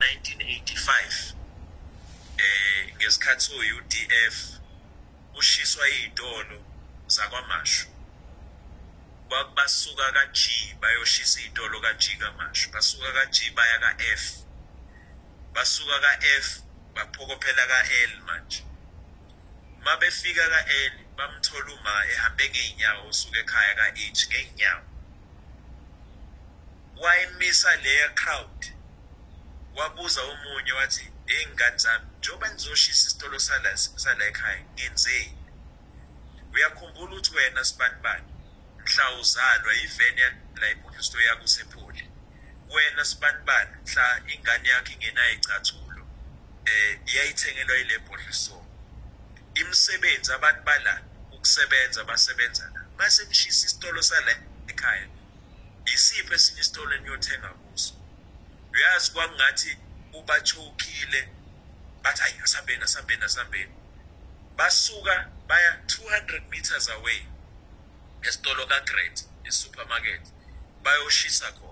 1985 eh ngesikhathi so UDF ushiswa izitolo zakwaMashu basuka kaG bayoshisa izitolo kaG kaMashu basuka kaG baya kaF. Basuka kaF baphokophela kaL manje. Mabefika kaL bamthola uma ehambe ngeenyawo usuka ekhaya kaH ngeenyawo wayimisa leya crowd. Wabuza omunye wathi ey'ngane zami? Njengoba nizoshisa isitolo sala sala ekhaya ngenzeni? Uyakhumbula ukuthi wena sibanibani mhla uzalwa iveni la ipolice store yakho usepholi wena sibanibani mhla ingane yakho ingenayo icathulo eh iyayithengelwa ile police store. Imisebenzi abantu bala ukusebenza basebenza la. Mase nishisa isitolo sala ekhaya isiphi esinye isitolo eniyothenga kuso? Uyazi kwakungathi ubachokile bathi hayi asambeni asambeni asambeni. Basuka baya 200 meters away esitolo kaGreat esupermarket bayoshisa khona.